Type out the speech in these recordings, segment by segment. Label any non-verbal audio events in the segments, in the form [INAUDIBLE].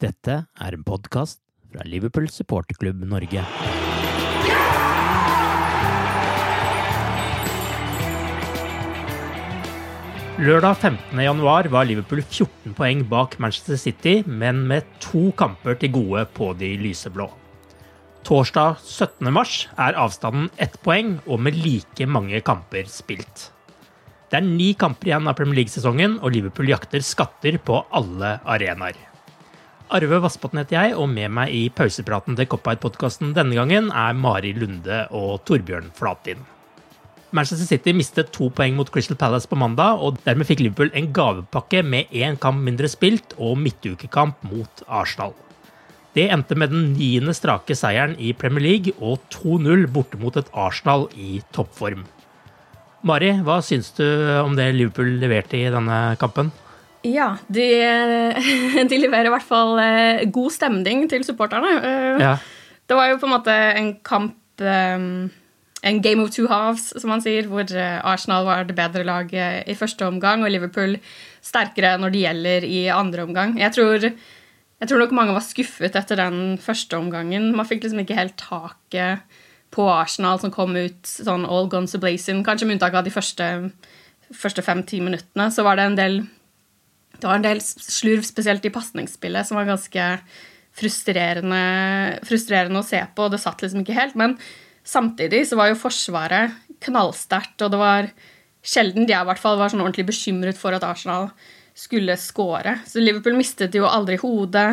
Dette er en podkast fra Liverpool supporterklubb Norge. Lørdag 15. januar var Liverpool 14 poeng bak Manchester City, men med to kamper til gode på de lyseblå. Torsdag 17. mars er avstanden ett poeng, og med like mange kamper spilt. Det er ni kamper igjen av Premier League-sesongen, og Liverpool jakter skatter på alle arenaer. Arve Vassbotn heter jeg, og med meg i pausepraten til Cop-Out-podkasten denne gangen er Mari Lunde og Torbjørn Flatin. Manchester City mistet to poeng mot Crystal Palace på mandag, og dermed fikk Liverpool en gavepakke med én kamp mindre spilt og midtukekamp mot Arsenal. Det endte med den niende strake seieren i Premier League og 2-0 borte mot et Arsenal i toppform. Mari, hva syns du om det Liverpool leverte i denne kampen? Ja, de, [LAUGHS] de leverer i hvert fall eh, god stemning til supporterne. Eh, Ja. Det var jo på en måte en kamp eh, En game of two halves, som man sier, hvor Arsenal var det bedre laget i første omgang, og Liverpool sterkere når det gjelder i andre omgang. Jeg tror, jeg tror nok mange var skuffet etter den første omgangen. Man fikk liksom ikke helt taket på Arsenal, som kom ut sånn all guns a-blazing. Kanskje med unntak av de første, første fem-ti minuttene, så var det en del det var en del slurv, spesielt i pasningsspillet, som var ganske frustrerende, frustrerende å se på. og Det satt liksom ikke helt. Men samtidig så var jo Forsvaret knallsterkt, og det var sjelden de i hvert fall var sånn ordentlig bekymret for at Arsenal skulle score. Så Liverpool mistet jo aldri hodet.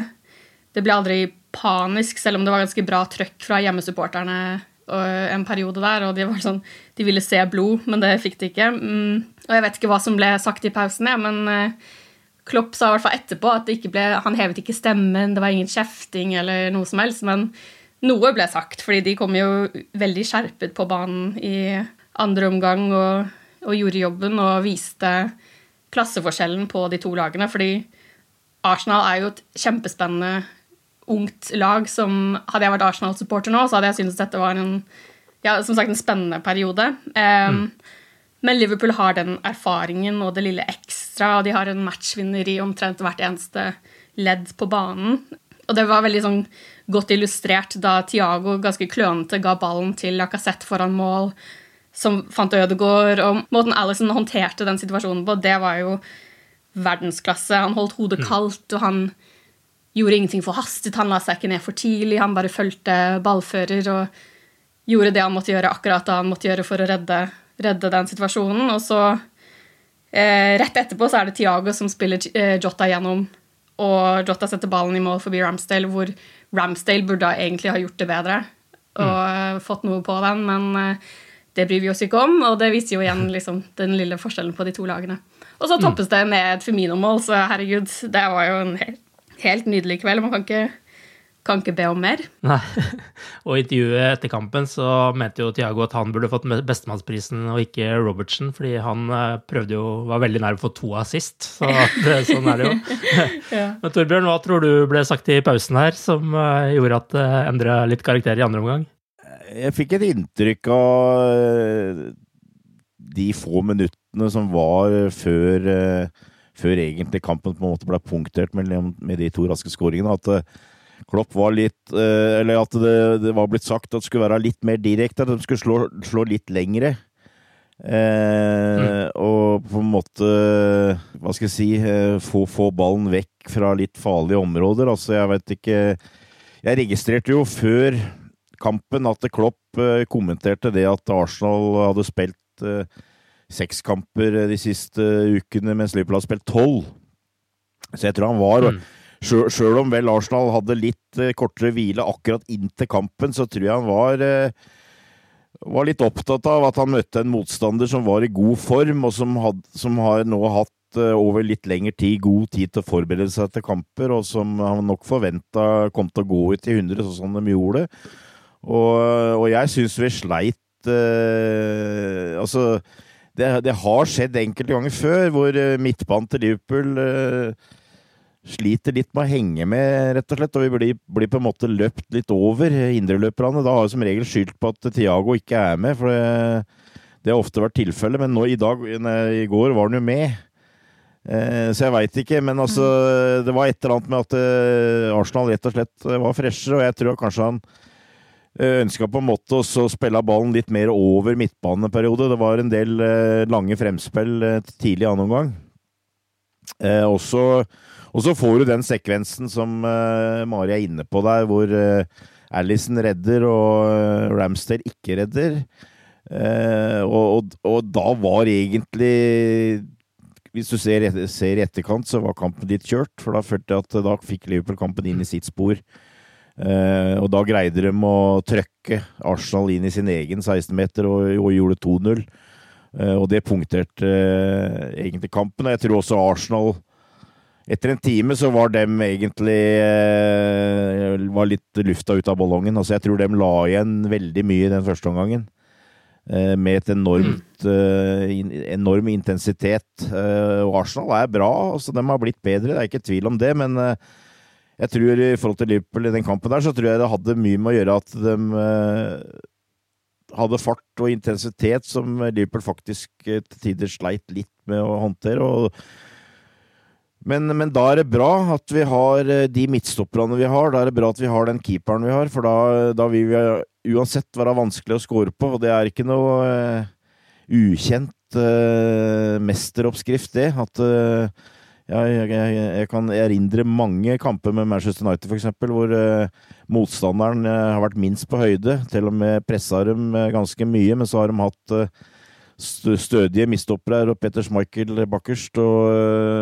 Det ble aldri panisk, selv om det var ganske bra trøkk fra hjemmesupporterne en periode der, og de var sånn, de ville se blod, men det fikk de ikke. Mm, og jeg vet ikke hva som ble sagt i pausen, men eh, Klopp sa i hvert fall etterpå at ble, han hevet ikke stemmen, det var ingen kjefting eller noe som helst, men noe ble sagt, fordi de kom jo veldig skjerpet på banen i andre omgang og, og gjorde jobben og viste klasseforskjellen på de to lagene, fordi Arsenal er jo et kjempespennende ungt lag som Hadde jeg vært Arsenal-supporter nå, så hadde jeg syntes dette var en ja, sagt en spennende periode. Um, Men Liverpool har den erfaringen og det lille ekstra, og de har en matchvinner i omtrent hvert eneste ledd på banen. Og det var veldig sånn godt illustrert da Thiago ganske klønete ga ballen til Lacassette foran mål, som fant Ødegaard, og måten Alison håndterte den situasjonen på, det var jo verdensklasse. Han holdt hodet kaldt, og han gjorde ingenting for hastet. Han la seg ikke ned for tidlig, han bare fulgte ballfører og gjorde det han måtte gjøre akkurat da han måtte gjøre for å redde, redde den situasjonen. Og så, eh, rett etterpå, så er det Tiago som spiller eh, Jota gjennom, og Jota setter ballen i mål forbi Ramsdale, hvor Ramsdale burde egentlig ha gjort det bedre og mm. fått noe på den, men eh, det bryr vi oss ikke om, og det viser jo igjen liksom, den lille forskjellen på de to lagene. Og så toppes det med et Femino-mål, så herregud, det var jo en helt, helt nydelig kveld. Man kan ikke, kan ikke be om mer. Nei. [LAUGHS] Og i intervjuet etter kampen så mente jo Thiago at han burde fått bestemannsprisen og ikke Robertsen, fordi han eh, prøvde jo, var veldig nær å få to assist. Så [LAUGHS] det, sånn er det jo. [LAUGHS] ja. Men Torbjørn, hva tror du ble sagt i pausen her som eh, gjorde at det endra litt karakter i andre omgang? Jeg fikk et inntrykk av eh, de få minuttene som var før før egentlig kampen på en måte ble punktert med, med de to raske skåringene, at Klopp var litt eh, Eller at det, det, var blitt sagt at det skulle være litt mer direkte, at de skulle slå, slå litt lengre. Eh, mm. Og på en måte Hva skal jeg si eh, få, få, ballen vekk fra litt farlige områder. Altså, jeg vet ikke Jeg registrerte jo før kampen at Klopp kommenterte det at Arsenal hadde spilt seks kamper de siste ukene, mens Liverpool har spilt tolv. Så jeg tror han var mm. Sjøl om vel Arsenal hadde litt eh, kortere hvile akkurat inntil kampen, så tror jeg han var, eh, var litt opptatt av at han møtte en motstander som var i god form, og som, had, som har nå hatt eh, over litt lengre tid god tid til å forberede seg til kamper, og som han nok forventa kom til å gå ut i 100, sånn som de gjorde. Og, og jeg syns vi sleit eh, Altså, det, det, har skjedd enkelte ganger før, hvor midtbanen til Liverpool eh, sliter litt med å henge med, rett og slett. Og vi blir, blir på en måte løpt litt over indreløperne. Da har vi som regel skyldt på at Tiago ikke er med, for det, det har ofte vært tilfellet. Men nå i dag, i går var han jo med. Eh, så jeg veit ikke, men altså Det var et eller annet med at eh, Arsenal rett og slett var freshere, og jeg tror kanskje han eh, ønska på en måte å spille ballen litt mer over midtbaneperiode. Det var en del lange fremspill tidlig i annen omgang. Eh, også og så får du den sekvensen som uh, Mari er inne på der, hvor uh, Alison redder og uh, Ramster ikke redder. Uh, og, og, og, da var egentlig Hvis du ser, ser, i etterkant, så var kampen ditt kjørt. For da følte jeg at da fikk Liverpool kampen inn i sitt spor. og da greide de å trøkke Arsenal inn i sin egen 16-meter og, og, gjorde 2-0. og det punkterte egentlig kampen. Og jeg tror også Arsenal etter en time så var dem egentlig eh, var litt lufta ut av ballongen. Altså jeg tror dem la igjen veldig mye den første omgangen. Eh, med et enormt eh, enorm intensitet. Og Arsenal er bra. altså De har blitt bedre, det er ikke tvil om det. Men jeg tror i forhold til Liverpool i den kampen der, så tror jeg det hadde mye med å gjøre at de hadde fart og intensitet som Liverpool faktisk til tider sleit litt med å håndtere. og men, men, da er det bra at vi har eh, de midtstopperne vi har. Da er det bra at vi har den keeperen vi har, for da, da vil vi uansett være vanskelig å score på. Og det er ikke noe uh, ukjent uh, mesteroppskrift, det. At uh, jeg, jeg, jeg, kan erindre mange kamper med Manchester United, f.eks., hvor motstanderen har vært minst på høyde. Til og med pressa dem ganske mye, men så har de hatt stødige mistoppere og Petter Schmeichel bakerst. Og,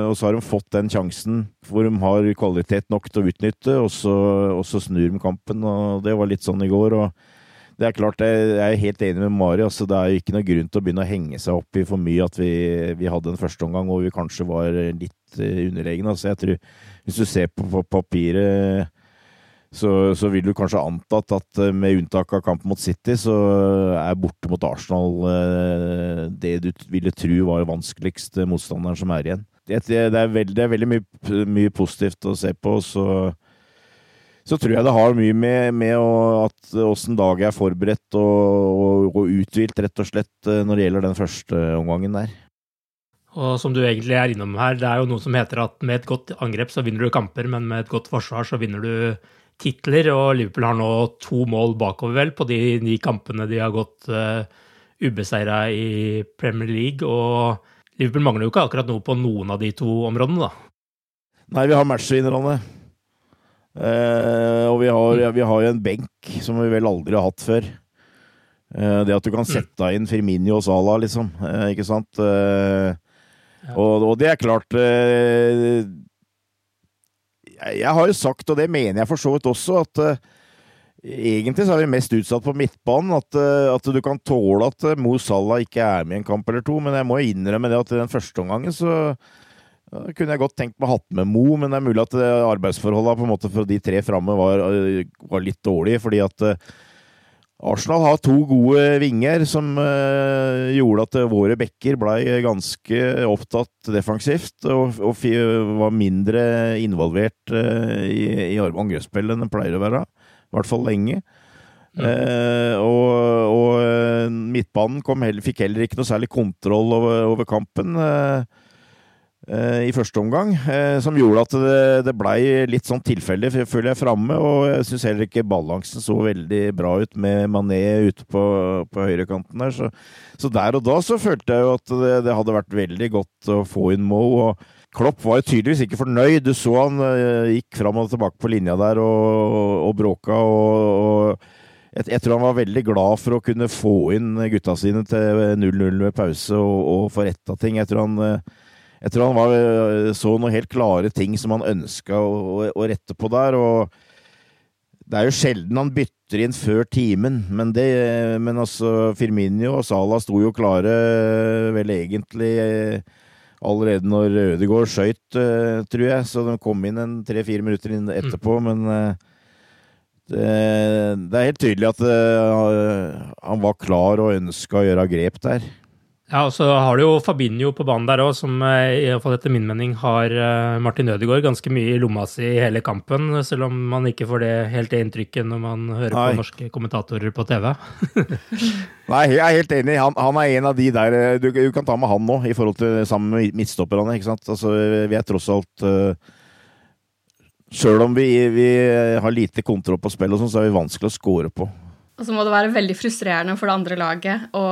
og, så har de fått den sjansen hvor de har kvalitet nok til å utnytte, og så, og så snur de kampen. og Det var litt sånn i går. og det er klart, Jeg er helt enig med Mari. altså Det er jo ikke noe grunn til å begynne å henge seg opp i for mye at vi, vi hadde en førsteomgang hvor vi kanskje var litt eh, underlegne. altså jeg tror Hvis du ser på, på papiret så, så, vil du kanskje antatt at eh, med unntak av kampen mot City, så er borte mot Arsenal eh, det du ville tro var vanskeligst motstanderen som er igjen. Det, det, er, veldig, det er, veldig mye, mye, positivt å se på. Så, så tror jeg det har mye med, med å, at åssen Dag er forberedt og, og, og uthvilt, rett og slett, eh, når det gjelder den første omgangen der. Og som du egentlig er innom her, det er jo noe som heter at med et godt angrep så vinner du kamper, men med et godt forsvar så vinner du titler, og Liverpool har nå to mål bakover, vel, på de ni kampene de har gått uh, ubeseira i Premier League. Og Liverpool mangler jo ikke akkurat noe på noen av de to områdene, da. Nei, vi har matchvinnerne. Uh, og vi har, ja, vi har jo en benk som vi vel aldri har hatt før. Uh, det at du kan mm. sette inn Firmini og Sala, liksom. Uh, ikke sant? Og, og, det er klart jeg har jo sagt, og det mener jeg for så vidt også, at uh, egentlig så er vi mest utsatt på midtbanen. At, uh, at du kan tåle at uh, Mo Salah ikke er med i en kamp eller to, men jeg må innrømme det at i den første omgangen så Da kunne jeg godt tenkt meg hatt med Mo, men det er mulig at eh, arbeidsforholdene på en måte for de tre framme var, eh, var litt dårlige. Fordi at eh, Arsenal har to gode vinger som eh, gjorde at eh, våre backer blei ganske opptatt defensivt og, og var mindre involvert eh, i, i angrepsspillet enn de pleier å være. I hvert fall lenge. Eh, og, og midtbanen kom heller, fikk heller ikke noe særlig kontroll over, over kampen. Eh, i første omgang, eh, som gjorde at det, det blei litt sånn tilfeldig, føler jeg, framme. Og jeg syns heller ikke balansen så veldig bra ut med Mané ute på, på høyrekanten der. Så, så, der og da så følte jeg jo at det, det, hadde vært veldig godt å få inn Mo. og Klopp var jo tydeligvis ikke fornøyd. Du så han uh, gikk fram og tilbake på linja der og, og, bråka. og, og jeg, jeg, tror han var veldig glad for å kunne få inn gutta sine til 0-0 ved pause og, og få retta ting. Jeg tror han jeg tror han var, så noen helt klare ting som han ønska å, å, å, rette på der. og Det er jo sjelden han bytter inn før timen, men, det, men altså Firminio og Sala sto jo klare vel egentlig allerede når Ødegaard skøyt, tror jeg. Så de kom inn en tre-fire minutter etterpå, mm. men det, det, er helt tydelig at han var klar og ønska å gjøre grep der. Ja, og så har du jo Fabinho på banen der òg, som eh, i hvert fall etter min mening har eh, Martin Ødegaard ganske mye i lomma si i hele kampen, selv om man ikke får det helt det inntrykket når man hører Nei. på norske kommentatorer på TV. [LAUGHS] Nei, jeg er helt enig. Han, han, er en av de der eh, Du, du kan ta med han nå, i forhold til sammen med midtstopperne. ikke sant? Altså, vi er tross alt uh, Sjøl om vi, vi, har lite kontroll på spillet, sånn, så er vi vanskelig å score på. Og så må det være veldig frustrerende for det andre laget å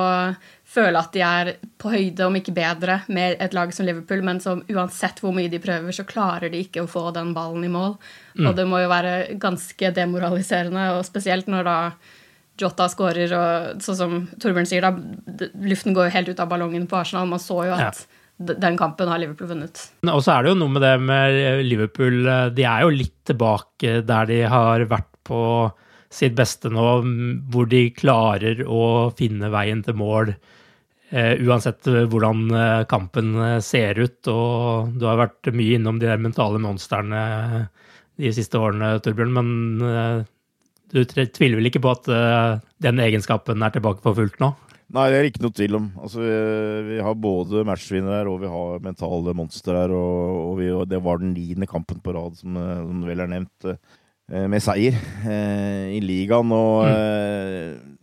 føle at de er på høyde, om ikke bedre, med et lag som Liverpool, men som uansett hvor mye de prøver, så klarer de ikke å få den ballen i mål. Mm. Og det må jo være ganske demoraliserende, og spesielt når da Jota skårer, og sånn som Torbjørn sier, da luften går jo helt ut av ballongen på Arsenal. Man så jo at ja den kampen har Liverpool vunnet. Og så er det jo noe med det med Liverpool. De er jo litt tilbake der de har vært på sitt beste nå, hvor de klarer å finne veien til mål Uh, uansett eh, hvordan uh, kampen ser ut. Og du har vært mye innom de der mentale monstrene de siste årene, Torbjørn. Men du tviler vel ikke på at den egenskapen er tilbake for fullt nå? Nei, det er ikke noe tvil om. Altså, vi, vi har både matchvinner her, og vi har mentale monstre her. Og, og, vi, og, det var den niende kampen på rad, som, som vel er nevnt, med seier i ligaen. Og mm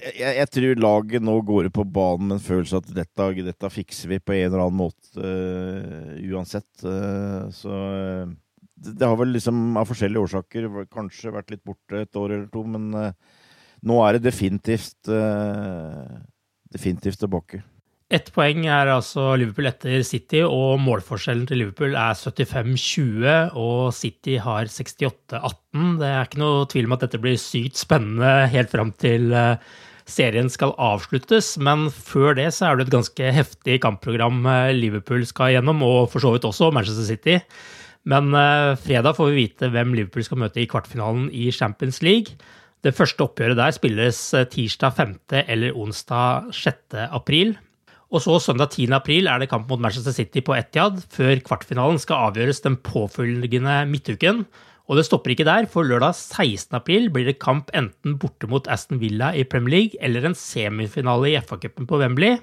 jeg, jeg, tror laget nå går ut på banen med en følelse at dette, dette fikser vi på en eller annen måte uansett. Så det, det, har vel liksom av forskjellige årsaker kanskje vært litt borte et år eller to, men nå er det definitivt definitivt tilbake. Ett poeng er altså Liverpool etter City, og målforskjellen til Liverpool er 75-20, og City har 68-18. Det er ikke noe tvil om at dette blir sykt spennende helt fram til serien skal avsluttes, men før det så er det et ganske heftig kampprogram eh, Liverpool skal gjennom, og for så vidt også Manchester City. Men uh, fredag får vi vite hvem Liverpool skal møte i kvartfinalen i Champions League. Det første oppgjøret der spilles eh, tirsdag 5. eller onsdag 6. april. Og så søndag 10. april er det kamp mot Manchester City på Etiad, før kvartfinalen skal avgjøres den påfølgende midtuken. Og det stopper ikke der, for lørdag 16. april blir det kamp enten borte mot Aston Villa i Premier League eller en semifinale i FA-cupen på Wembley,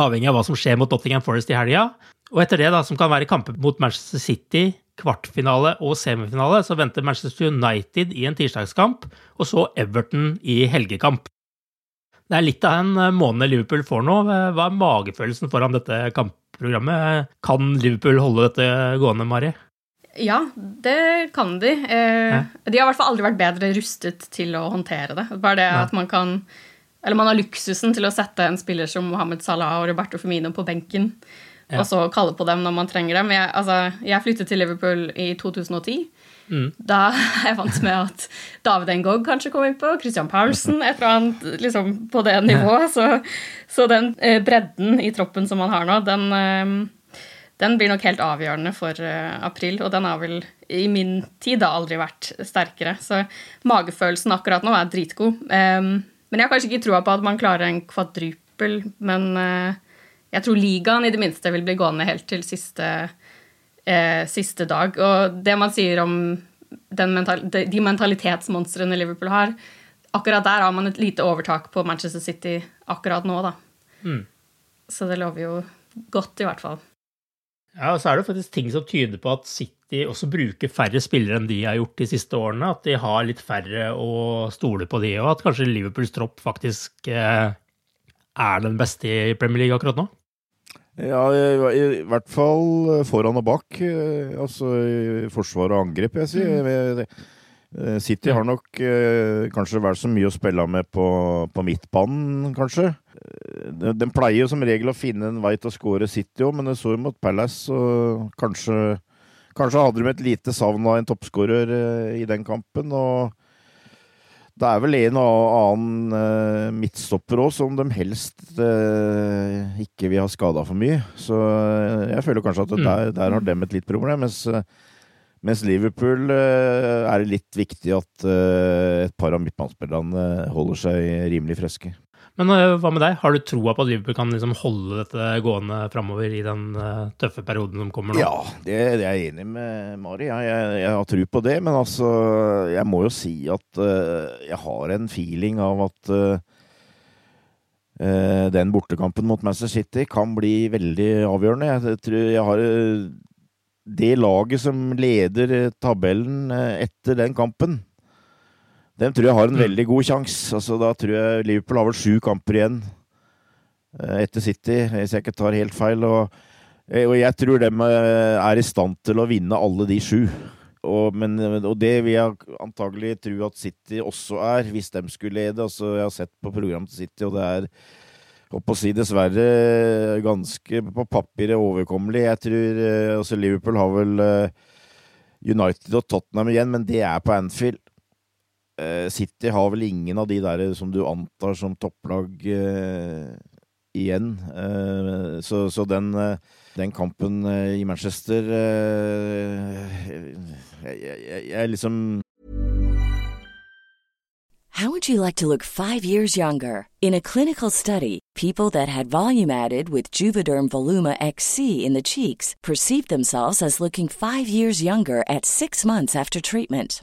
avhengig av hva som skjer mot Nottingham Forest i helga. Og etter det, da, som kan være kamper mot Manchester City, kvartfinale og semifinale, så venter Manchester United i en tirsdagskamp, og så Everton i helgekamp. Det er litt av en eh, måned Liverpool får nå. Hva er magefølelsen foran dette kampprogrammet? Kan Liverpool holde dette gående, Mari? Ja, det kan de. Eh, de har i hvert fall aldri vært bedre rustet til å håndtere det. Bare det at man kan Eller man har luksusen til å sette en spiller som Mohammed Salah og Roberto Firmino på benken. Og så kalle på dem når man trenger dem. Jeg, altså, jeg flyttet til Liverpool i 2010. Mm. Da er jeg vant med at David Engog kanskje kom innpå, Christian Paulsen, et eller annet liksom, på det nivået. Så, så den eh, bredden i troppen som man har nå, den eh, den blir nok helt avgjørende for eh, april. Og den har vel i min tid da aldri vært sterkere. Så magefølelsen akkurat nå er dritgod. Um, men jeg har kanskje ikke troa på at man klarer en kvadrupel. Men uh, Jeg tror ligaen i det minste vil bli gående helt til siste, eh, siste dag. Og det man sier om mental, de, de mentalitetsmonstrene Liverpool har, akkurat der har man et lite overtak på Manchester City akkurat nå, da. Mm. Så det lover jo godt, i hvert fall. Ja, og så er det faktisk ting som tyder på at City også bruker færre spillere enn de har gjort de siste årene. At de har litt færre å stole på, de og at kanskje Liverpools tropp faktisk eh, er den beste i Premier League akkurat nå? Ja, i, hvert fall eh, foran og bak. Altså i forsvar og angrep, jeg sier. Mm. Eh, City har nok kanskje vært så mye å spille med på, på midtbanen, kanskje. Den pleier jo som regel å finne en vei til å skåre City òg, men det så jo mot Palace, og kanskje, kanskje hadde de et lite savn av en toppskårer i den kampen. og det er vel en og annen uh, midtstopper òg som de helst uh, ikke vil ha skada for mye. Så uh, jeg føler kanskje at mm. der, der, har dem et litt problem. Mens, mens Liverpool er det litt viktig at et par av midtbanespillerne holder seg rimelig friske. Men uh, hva med deg? Har du troa på at Liverpool kan liksom holde dette gående framover i den uh, tøffe perioden som kommer nå? Ja, det, det er jeg enig med Mari. Jeg, jeg, jeg, har tro på det. Men altså, jeg må jo si at uh, jeg har en feeling av at den bortekampen mot Manchester City kan bli veldig avgjørende. Jeg tror jeg har det laget som leder tabellen etter den kampen dem tror jeg har en mm. veldig god sjanse. Altså, da tror jeg Liverpool har vel sju kamper igjen eh, etter City, hvis jeg ikke tar helt feil. Og, eh, og jeg tror de eh, er i stand til å vinne alle de sju. Og, men, og, det vil jeg antagelig tro at City også er, hvis de skulle lede. Altså, jeg har sett på programmet til City, og det er å si dessverre ganske på papiret overkommelig. Jeg tror altså Liverpool har vel United og Tottenham igjen, men det er på Anfield. Eh, City har vel ingen av de der som du antar som topplag uh, igjen. Uh, så, så den, uh, den, kampen i Manchester jeg, jeg, jeg liksom How would you like to look five years younger? In a clinical study, people that had volume added with Juvederm Voluma XC in the cheeks perceived themselves as looking five years younger at six months after treatment.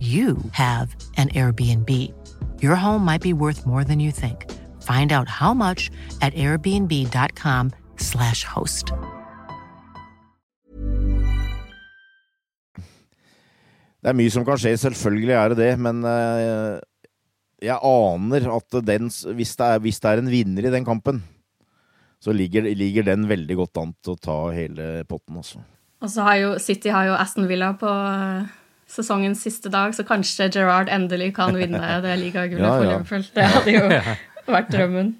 you have an Airbnb. Your home might be worth more than you think. Find out how much at airbnb.com/slash host. Det er mye som kan skje, selvfølgelig er det det, men eh, jeg aner at den, hvis det, er, hvis det er en vinner i den kampen, så ligger, ligger den veldig godt an til å ta hele potten, også. Og så har jo City har jo Aston Villa på sesongens siste dag, så kanskje Gerard endelig kan vinne [LAUGHS] det ligagullet Ja, for ja. Liverpool. Det hadde jo vært drømmen.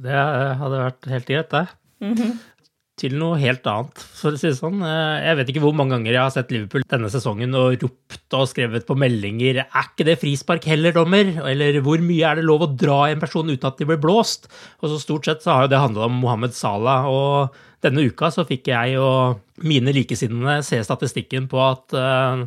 Det hadde vært helt greit, det. Mhm. Til noe helt annet, for å si det sånn. Eh, Jeg vet ikke hvor mange ganger jeg har sett Liverpool denne sesongen og ropt og skrevet på meldinger 'Er ikke det frispark heller, dommer?' Eller 'Hvor mye er det lov å dra i en person uten at de blir blåst?' Og så stort sett så har jo det handla om Mohammed Salah, og denne uka så fikk jeg og mine likesinnede se statistikken på at eh,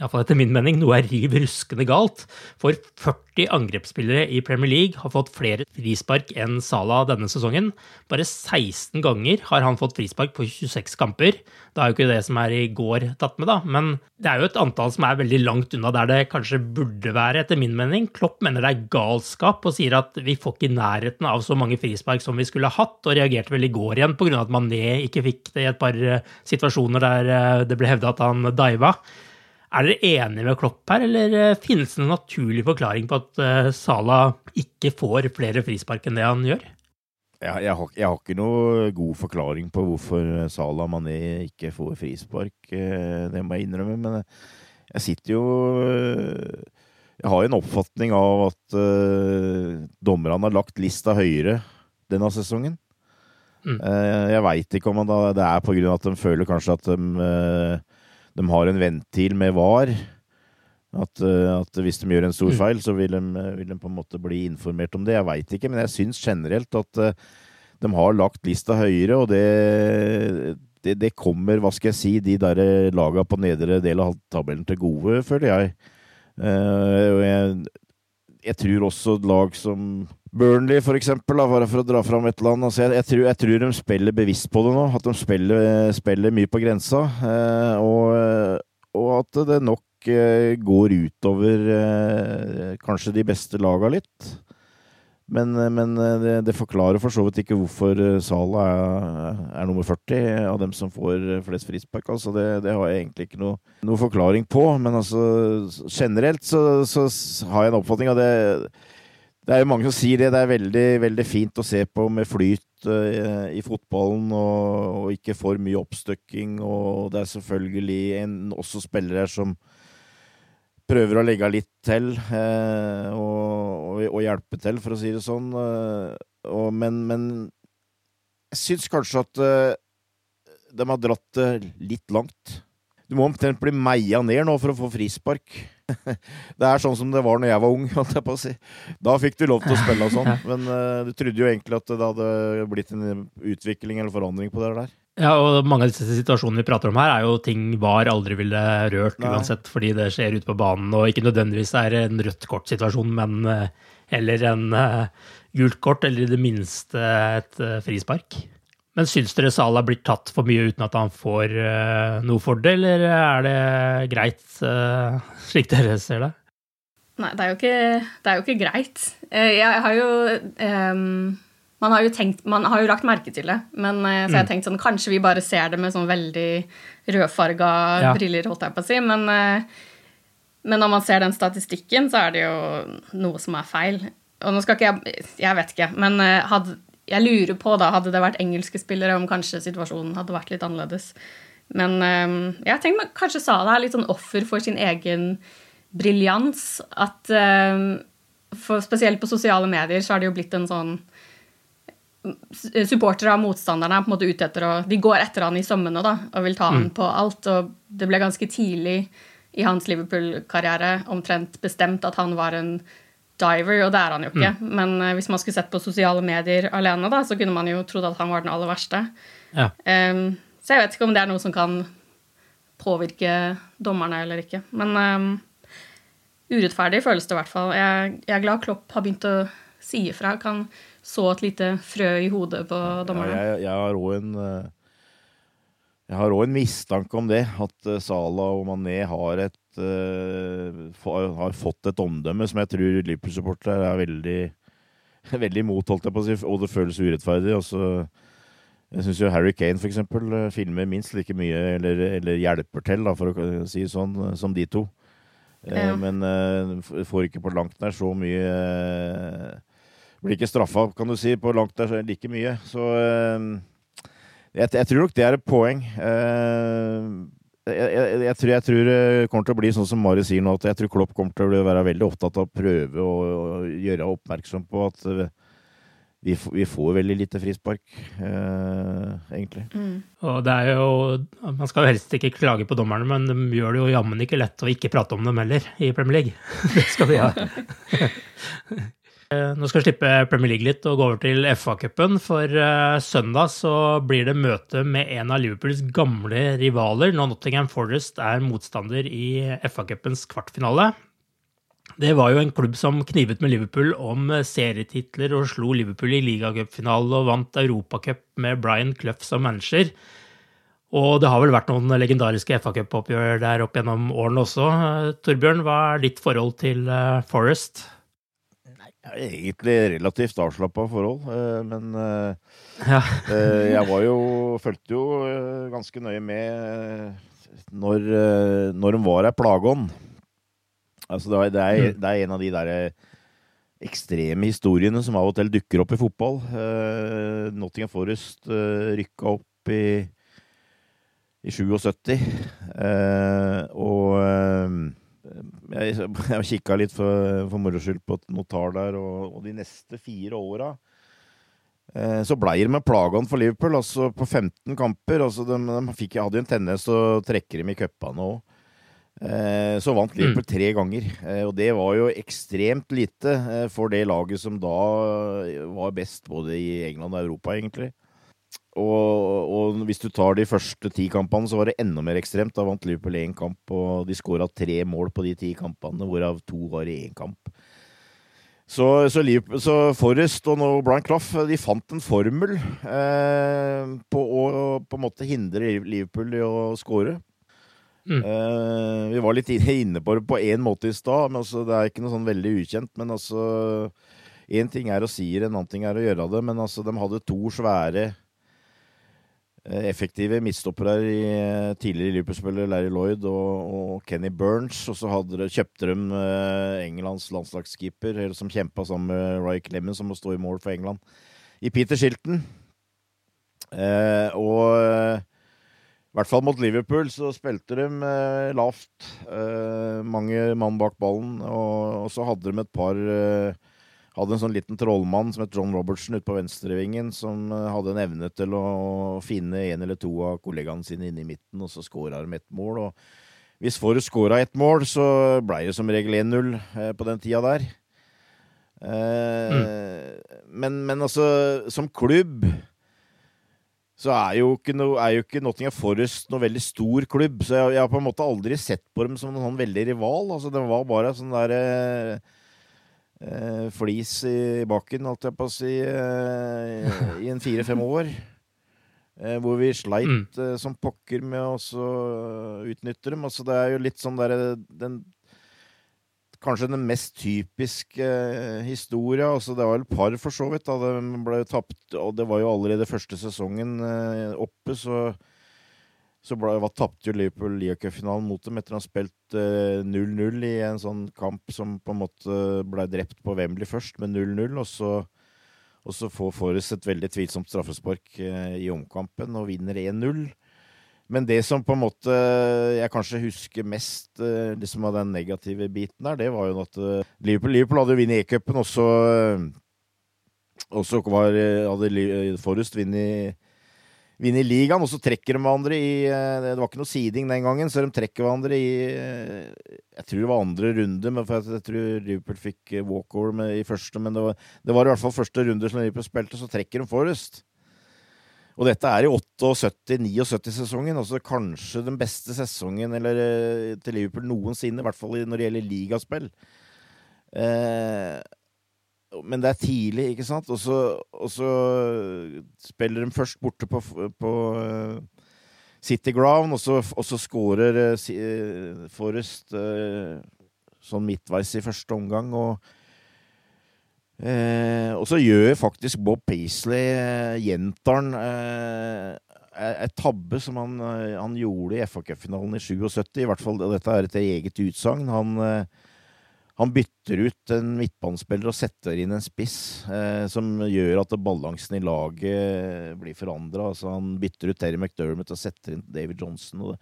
iallfall etter min mening, noe er riv ruskende galt. For 40 angrepsspillere i Premier League har fått flere frispark enn Salah denne sesongen. Bare 16 ganger har han fått frispark på 26 kamper. Da er jo ikke det som er i går tatt med, da, men det er jo et antall som er veldig langt unna der det kanskje burde være, etter min mening. Klopp mener det er galskap og sier at vi får ikke i nærheten av så mange frispark som vi skulle ha hatt, og reagerte vel i går igjen pga. at Mané ikke fikk det i et par eh, situasjoner der eh, det ble hevda at han diva. Er dere enige med Klopp her, eller eh, finnes det en naturlig forklaring på at Sala Salah ikke får flere frispark enn det han gjør? Jeg, jeg, har, jeg har ikke noe god forklaring på hvorfor Salah Mané ikke får frispark. eh, Det må jeg innrømme, men jeg sitter jo eh, Jeg har jo en oppfatning av at dommerne har lagt lista høyere denne sesongen. Mm. Eh, jeg veit ikke om det er på grunn av at de føler kanskje at de, eh, de har en ventil med VAR. At, eh, at hvis de gjør en stor Mm. feil, så vil de, vil de på en måte bli informert om det. Jeg veit ikke, men jeg syns generelt at eh, de har lagt lista høyere, og det, det, det kommer, hva skal jeg si, de der laga på nedre del av tabellen til gode, føler jeg. Eh, jeg, jeg tror også lag som Burnley, for eksempel, da, bare for å dra fram et eller annet. Altså, jeg, jeg, tror, jeg tror de spiller bevisst på det nå. At de spiller, spiller mye på grensa. eh, og, og at det nok eh, går utover eh, kanskje de beste laga litt. Men, men eh, det, det forklarer for så vidt ikke hvorfor eh, Sala er, er nummer 40 av dem som får eh, flest frispark. Altså det, det har jeg egentlig ikke noe, noe forklaring på. Men altså, generelt så, så har jeg en oppfatning av det det er jo mange som sier det. Det er veldig, veldig fint å se på med flyt uh, i fotballen, og, og, ikke for mye oppstøkking. Og det er selvfølgelig en, også spillere som prøver å legge litt til uh, og, og, og, hjelpe til, for å si det sånn. Uh, men, men, jeg syns kanskje at de har dratt det litt langt. Du må omtrent bli meia ned nå for å få frispark. [LAUGHS] Det er sånn som det var når jeg var ung, [LAUGHS] holdt jeg på å si. Da fikk du lov til å spille og sånn, [LAUGHS] men uh, du trodde jo egentlig at det hadde blitt en utvikling eller forandring på det der. Ja, og mange av disse situasjonene vi prater om her, er jo ting VAR aldri ville rørt Nei. uansett, fordi det skjer ute på banen, og ikke nødvendigvis er en rødt kort-situasjon, men uh, heller en uh, gult kort, eller i det minste et frispark. Men syns dere Salah blir tatt for mye uten at han får uh, noe for det, eller er det greit, uh, slik dere ser det? Nei, det er jo ikke, det er jo ikke greit. Jeg har jo um, man, har jo tenkt, man har jo lagt merke til det, men så jeg har tenkt sånn Kanskje vi bare ser det med sånn veldig rødfarga Ja. briller, holdt jeg på å si. Men, men når man ser den statistikken, så er det jo noe som er feil. Og nå skal ikke jeg Jeg vet ikke, men hadde jeg lurer på, da, hadde det vært engelske spillere, om kanskje situasjonen hadde vært litt annerledes. Men um, jeg tenker kanskje Salah er litt sånn offer for sin egen briljans. At um, Spesielt på sosiale medier så har det jo blitt en sånn supportere av motstanderne er på en måte ute etter å De går etter han i sømmene da, og vil ta han Mm. på alt. Og det ble ganske tidlig i hans Liverpool-karriere omtrent bestemt at han var en diver, og det er han jo ikke. Men eh, hvis man skulle sett på sosiale medier alene, da, så kunne man jo trodd at han var den aller verste. Ja. Um, så jeg vet ikke om det er noe som kan påvirke dommerne eller ikke. Men um, urettferdig føles det i hvert fall. Jeg, jeg er glad Klopp har begynt å si ifra. Kan så et lite frø i hodet på Ja, dommerne. jeg, jeg har òg en eh, Jeg har òg en mistanke om det. At eh, Salah og Mané har et har fått et omdømme som jeg tror Liverpool-supportere er veldig [LAUGHS] veldig imot, holdt jeg på å si, og det føles urettferdig. Og så jeg syns jo Harry Kane for eksempel eh, filmer minst like mye, eller, eller hjelper til, da, for å si sånn, eh, som de to. Eh, Ja. Men eh, får ikke på langt nær så mye eh, Blir ikke straffa, kan du si, på langt nær like mye. Så eh, jeg, jeg tror nok det er et poeng. Eh, jeg, jeg, jeg, tror, jeg tror det kommer til å bli sånn som Mari sier nå, at jeg tror Klopp kommer til å være veldig opptatt av å prøve å, å gjøre oppmerksom på at eh, vi, vi får veldig lite frispark, eh, egentlig. Og det er jo Man skal jo helst ikke klage på dommerne, men de gjør det jo jammen ikke lett å ikke prate om dem heller i Premier League. [LAUGHS] Det skal de ha. [LAUGHS] Eh, Nå skal vi slippe Premier League litt og gå over til FA-cupen. For eh, søndag så blir det møte med en av Liverpools gamle rivaler når Nottingham Forest er motstander i FA-cupens kvartfinale. Det var jo en klubb som knivet med Liverpool om serietitler og slo Liverpool i ligacupfinale og vant Europacup med Brian Clough som manager. Og det har vel vært noen legendariske FA-cupoppgjør der opp gjennom årene også. Eh, Torbjørn, hva er ditt forhold til Forest? Ja, egentlig relativt avslappa forhold, eh, men eh, Ja. eh, jeg var jo [LAUGHS] Fulgte jo ganske nøye med når, når de var ei plageånd. Altså, det det, er, Mm. det er en av de der ekstreme historiene som av og til dukker opp i fotball. Nottingham Forest uh, rykka opp i, i 77. Eh, og jeg, har kikka litt for, for moro skyld på et notar der, og, og de neste fire åra eh, så blei det med plagene for Liverpool. altså På 15 kamper. altså De, de fikk, hadde jo en tendens til å trekke dem i cupene òg. Eh, så vant Liverpool tre ganger, eh, og det var jo ekstremt lite for det laget som da var best både i England og Europa, egentlig. Og, og hvis du tar de første ti kampene, så var det enda mer ekstremt. Da vant Liverpool én kamp, og de skåra tre mål på de ti kampene, hvorav to var i én kamp. Så, så, så Forrest og nå Brian Clough de fant en formel eh, på å på en måte hindre Liverpool i å skåre. Eh, vi var litt inne- på det på én måte i stad, men altså, det er ikke noe sånn veldig ukjent. Men altså Én ting er å si det, en annen ting er å gjøre det. Men altså, de hadde to svære effektive midtstoppere i eh, tidligere Liverpool-spiller Larry Lloyd og, og Kenny Burns. Og så hadde de, kjøpte de eh, Englands landslagskeeper, som kjempa sammen med Ryke Clemens, som må stå i mål for England, i Peter Shilton. Eh, og eh, i hvert fall mot Liverpool så spilte de eh, lavt. Eh, mange mann bak ballen. Og, og så hadde de et par eh, Hadde en sånn liten trollmann som het John Robertson ute på venstrevingen, som eh, hadde en evne til å finne en eller to av kollegaene sine inne i midten, og så skåra de ett mål. Og hvis Forrest skåra ett mål, så blei det som regel 1-0 eh, på den tida der. Mm. men, men altså, som klubb så er jo ikke, no, er jo ikke Nottingham Forest noe veldig stor klubb. Så jeg, jeg har på en måte aldri sett på dem som noen sånn veldig rival. Altså, det var bare sånn der eh, eh, flis i bakken, holdt jeg på å si, eh, i en fire-fem år. Eh, hvor vi sleit eh, som pokker med å utnytte dem. Altså, det er jo litt sånn derre den Kanskje den mest typiske eh, historia. Altså, det var et par, for så vidt. Da. De ble tapt, og det var jo allerede første sesongen eh, oppe, så så var, tapte jo Liverpool Liacup-finalen mot dem etter å ha spilt eh, 0-0 i en sånn kamp som på en måte ble drept på Wembley først, med 0-0. Og så, og så får Forrest et veldig tvilsomt straffespark uh, i omkampen og vinner 1-0. Men det som på en måte jeg kanskje husker mest eh, liksom av den negative biten der, det var jo at eh, Liverpool, Liverpool hadde jo vunnet E-cupen, og så eh, Og så var, hadde Forrest vunnet vinner ligaen, og så trekker de hverandre i eh, Det var ikke noe seeding den gangen, så de trekker hverandre i eh, Jeg tror det var andre runde, men jeg, tror Liverpool fikk eh, walkover med, i første. Men det var, det var i hvert fall første runde som Liverpool spilte, så trekker de Forrest. Og dette er i 78-79-sesongen, altså kanskje den beste sesongen eller, til Liverpool noensinne, i hvert fall når det gjelder ligaspill. Eh, men det er tidlig, ikke sant? Og så, og så spiller de først borte på, på eh, City Ground, og så, og så scorer uh, eh, Forrest uh, sånn midtveis i første omgang. Og, uh, og så gjør faktisk Bob Paisley, jenteren, eh, et tabbe som han, eh, han gjorde i FA Cup-finalen i 77. I hvert fall, og dette er et eget utsagn. Han eh, han bytter ut en midtbanespiller og setter inn en spiss, eh, som gjør at balansen i laget blir forandra. Altså, han bytter ut Terry McDermott og setter inn David Johnson. Det,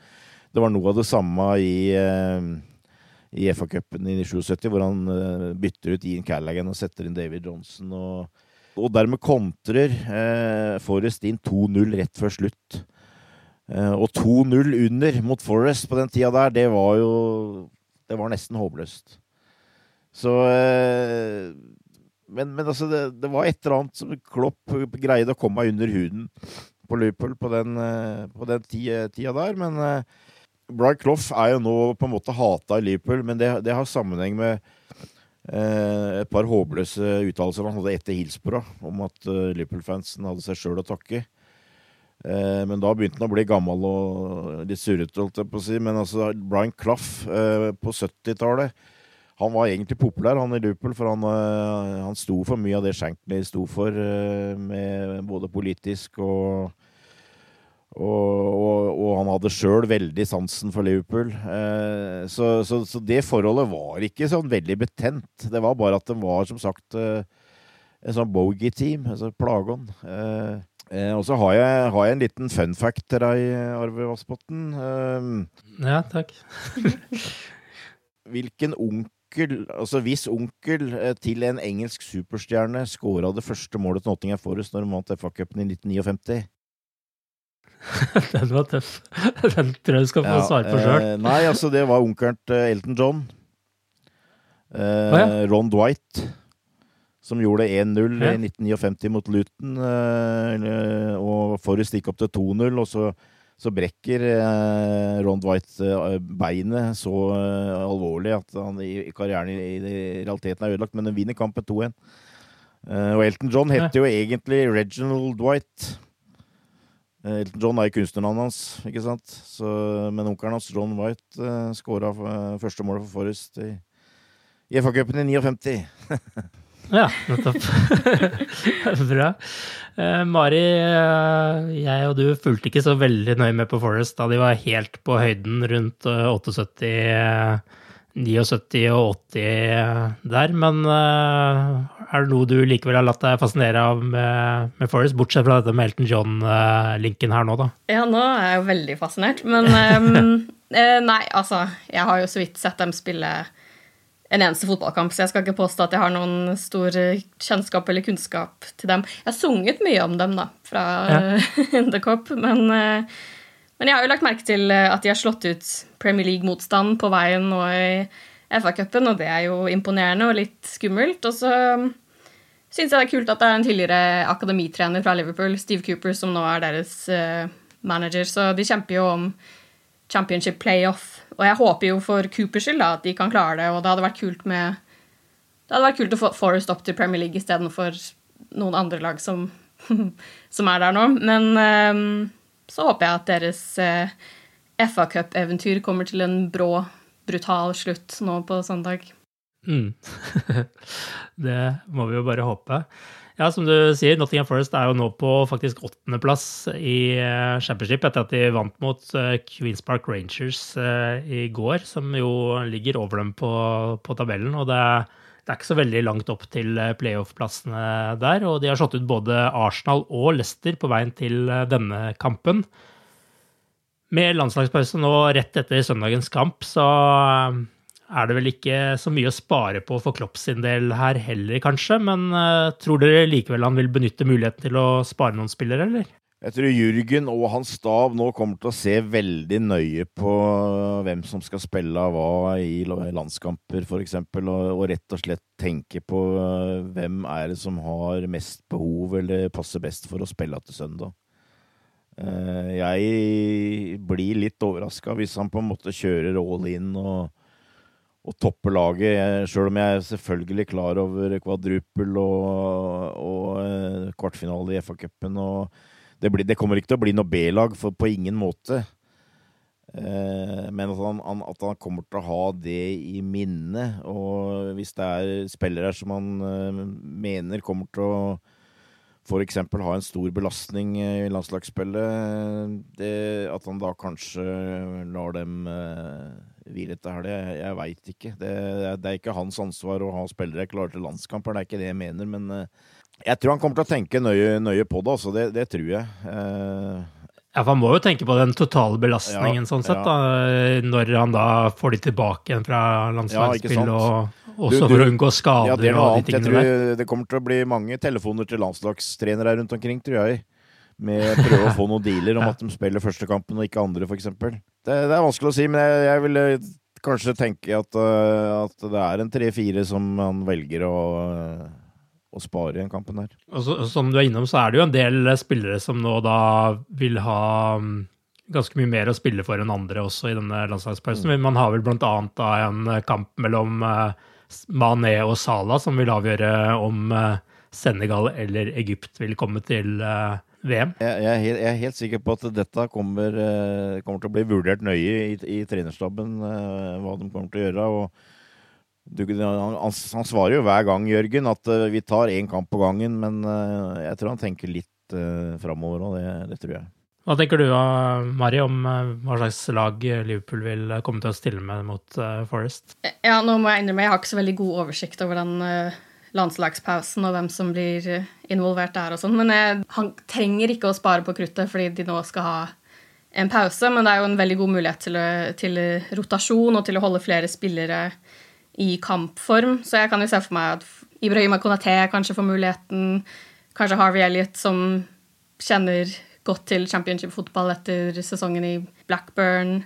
det var noe av det samme i, eh, i FA-cupen i 77, hvor han eh, bytter ut Ian Callaghan og setter inn David Johnson. Og, og dermed kontrer eh, Forrest inn 2-0 rett før slutt. Eh, og 2-0 under mot Forrest på den tida der, det var jo Det var nesten håpløst. Så eh, Men, men altså, det, det var et eller annet som Klopp greide å komme meg under huden på Liverpool på den, eh, på den tida, tida der. Men uh, Brian Clough er jo nå på en måte hata i Liverpool, men det, det har sammenheng med uh, et par håpløse uttalelser han hadde etter Hillsborough om at uh, Liverpool-fansen hadde seg sjøl å takke. Men da begynte han å bli gammel og litt surrete, holdt jeg på å si. Men altså, Brian Clough på 70-tallet han var egentlig populær, han i Liverpool, for han, eh, han sto for mye av det Shankly sto for, eh, med både politisk og og, og, og han hadde sjøl veldig sansen for Liverpool. Eh, så, så, så det forholdet var ikke sånn veldig betent. Det var bare at det var, som sagt, en sånn bogey-team, altså plagon. Eh, og så har jeg, har jeg en liten fun fact til deg, Arve Vassbotn. Eh, Ja, takk. [LAUGHS] hvilken onkel, altså hvis onkel eh, til en engelsk superstjerne scora det første målet til Nottingham Forest når de vant FA-cupen i 1959? [LAUGHS] Den var tøff. [LAUGHS] Den tror jeg du skal få Ja, svare på sjøl. eh, nei, altså det var onkelen til Elton John. Eh, Å, Ron Dwight. Som gjorde 1-0 Ja. i 1959 mot Luton. Eh, og Forrest gikk opp til 2-0, og så, så brekker eh, Ron Dwight eh, beinet så eh, alvorlig at han i, karrieren i, realiteten er ødelagt, men han vinner kampen 2-1. Eh, og Elton John heter jo egentlig Reginald Dwight. Eh, Elton John er jo kunstnernavnet hans, ikke sant? Så, men onkelen hans, John White, uh, skåra første målet for Forrest i, i FA-cupen i 59. [LAUGHS] Ja, nettopp. [LAUGHS] Bra. Uh, Mari, uh, jeg og du fulgte ikke så veldig nøye med på Forest da de var helt på høyden rundt uh, 78, eh, 79 og 80 eh, der, men eh, er det noe du likevel har latt deg fascinere av med, med Forest, bortsett fra dette med Elton John-linken her nå, da? Ja, nå er jeg jo veldig fascinert, men um, [LAUGHS] Nei, altså, jeg har jo så vidt sett dem spille en eneste fotballkamp, så jeg skal ikke påstå at jeg har noen stor kjennskap eller kunnskap til dem. Jeg har sunget mye om dem, da, fra Ja. [LAUGHS] The Cop, men, eh, men jeg har jo lagt merke til eh, at de har slått ut Premier League-motstand på veien nå i FA-cupen, og det er jo imponerende og litt skummelt. Og så syns jeg det er kult at det er en tidligere akademitrener fra Liverpool, Steve Cooper, som nå er deres eh, manager, så de kjemper jo om championship playoff. Og jeg håper jo for Coopers skyld da, at de kan klare det, og det hadde vært kult med Det hadde vært kult å få Forest opp til Premier League istedenfor noen andre lag som, [LAUGHS] som er der nå. Men eh, så håper jeg at deres eh, FA Cup-eventyr kommer til en brå, brutal slutt nå på søndag. Mm. [LAUGHS] det må vi jo bare håpe. Ja, som du sier, Nottingham Forest er jo nå på faktisk åttendeplass i eh, Championship etter at de vant mot eh, Queens Park Rangers eh, i går, som jo ligger over dem på, på tabellen. Og det det er ikke så veldig langt opp til playoff-plassene der. Og de har slått ut både Arsenal og Leicester på veien til denne kampen. Med landslagspause nå rett etter søndagens kamp, så er det vel ikke så mye å spare på for Klopp sin del her heller, kanskje. Men uh, tror dere likevel han vil benytte muligheten til å spare noen spillere, eller? Jeg tror Jürgen og hans stab nå kommer til å se veldig nøye på hvem som skal spille av hva i landskamper, f.eks., og, og rett og slett tenke på hvem er det som har mest behov eller passer best for å spille til søndag. Eh, jeg blir litt overraska hvis han på en måte kjører all in og, og toppe laget, sjøl om jeg er selvfølgelig klar over kvadrupel og, og eh, kvartfinale i FA-cupen. Det, det, kommer ikke til å bli noe B-lag, for på ingen måte. Eh, men at han, at han, kommer til å ha det i minnet. Og hvis det er spillere som han mener kommer til å f.eks. ha en stor belastning i landslagsspillet, det, at han da kanskje lar dem uh, dette her, det, jeg, jeg veit ikke. Det, det, er ikke hans ansvar å ha spillere klare til landskamper, det er ikke det jeg mener. Men uh, jeg tror han kommer til å tenke nøye, nøye på det, altså. Det, det tror jeg. Uh, ja, for Han må jo tenke på den totale belastningen, ja, sånn sett, ja. da, når han da får de tilbake igjen fra landslagsspill. Ja, og også for å unngå skader. Ja, det, og de tingene der. det kommer til å bli mange telefoner til landslagstrenere rundt omkring, tror jeg. Med å prøve å få noen dealer om at de spiller første kampen og ikke andre, f.eks. Det, det er vanskelig å si, men jeg, jeg ville kanskje tenke at, uh, at det er en tre-fire som han velger å, å spare i den kampen der. Og så, som du er innom, så er det jo en del spillere som nå da vil ha mm, ganske mye mer å spille for enn andre også i denne landslagspausen. Mm. Man har vel blant annet da en kamp mellom uh, Mané og Salah som vil avgjøre om eh, Senegal eller Egypt vil komme til eh, VM. Jeg, er helt, jeg er helt sikker på at dette kommer, eh, kommer, til å bli vurdert nøye i, i trenerstaben, hva de kommer til å gjøre. og du, han, han, svarer jo hver gang, Jørgen, at vi tar én kamp på gangen. Men jeg tror han tenker litt uh, framover òg, det, det, tror jeg. Hva tenker du Mari, om eh, hva slags lag Liverpool vil eh, komme til å stille med mot Forest? Ja, nå må jeg innrømme, jeg har ikke så veldig god oversikt over den landslagspausen og hvem som blir involvert der og sånn, men jeg, han trenger ikke å spare på kruttet fordi de nå skal ha en pause, men det er jo en veldig god mulighet til, til rotasjon og til å holde flere spillere i kampform, så jeg kan jo se for meg at Ibrahima Konaté kanskje får muligheten, kanskje Harvey Elliot som kjenner godt til championship-fotball etter sesongen i Blackburn.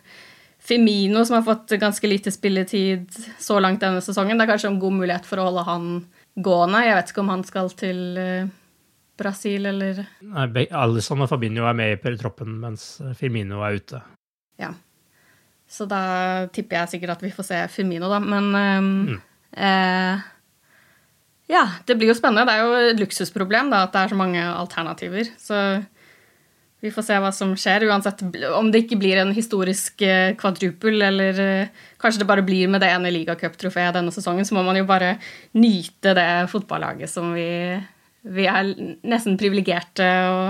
Firmino, som har fått ganske lite spilletid så langt denne sesongen. Det er kanskje en god mulighet for å holde han gående. Jeg vet ikke om han skal til uh, Brasil eller Nei, Alison og Fabinho er med i troppen, mens Firmino er ute. Ja. Så da tipper jeg sikkert at vi får se Firmino, da. Men um, mm. eh, ja, det blir jo spennende. Det er jo et luksusproblem da, at det er så mange alternativer. Så vi får se hva som skjer, uansett om det ikke blir en historisk eh, kvadrupel, eller eh, kanskje det bare blir med det ene ligacuptrofeet denne sesongen, så må man jo bare nyte det fotballaget som vi, vi er nesten privilegerte å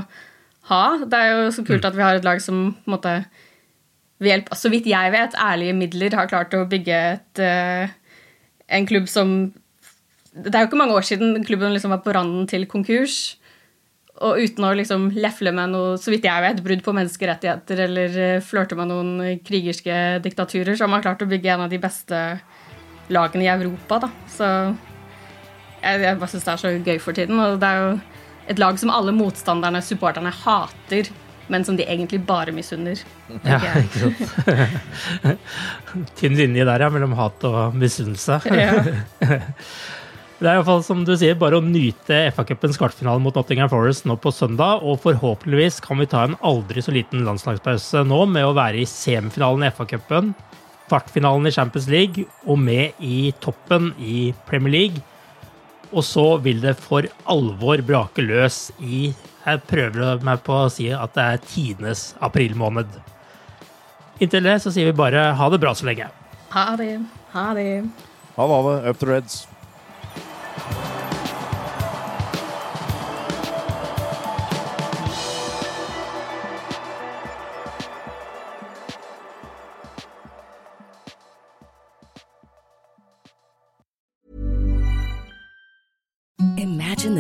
ha. Det er jo så kult mm. at vi har et lag som på en måte ved hjelp Så vidt jeg vet, ærlige midler har klart å bygge et, eh, en klubb som Det er jo ikke mange år siden klubben liksom var på randen til konkurs. Og uten å liksom lefle med noe, så vidt jeg vet, brudd på menneskerettigheter eller eh, flørte med noen krigerske diktaturer, så har man klart å bygge en av de beste lagene i Europa. Da. Så jeg, jeg bare syns det er så gøy for tiden. Og det er jo et lag som alle motstanderne, supporterne, hater, men som de egentlig bare misunner. Ja, ikke sant. [LAUGHS] Tynn linje der, ja, mellom hat og misunnelse. Ja. [LAUGHS] Det er i hvert fall, som du sier, bare å nyte FA-cupens kvartfinale mot Nottingham Forest nå på søndag. Og forhåpentligvis kan vi ta en aldri så liten landslagspause nå med å være i semifinalen i FA-cupen, kvartfinalen i Champions League og med i toppen i Premier League. Og så vil det for alvor brake løs i Jeg prøver meg på å si at det er tidenes aprilmåned. Inntil det så sier vi bare ha det bra så lenge. Ha det. Ha det. Ha det. Up to Reds.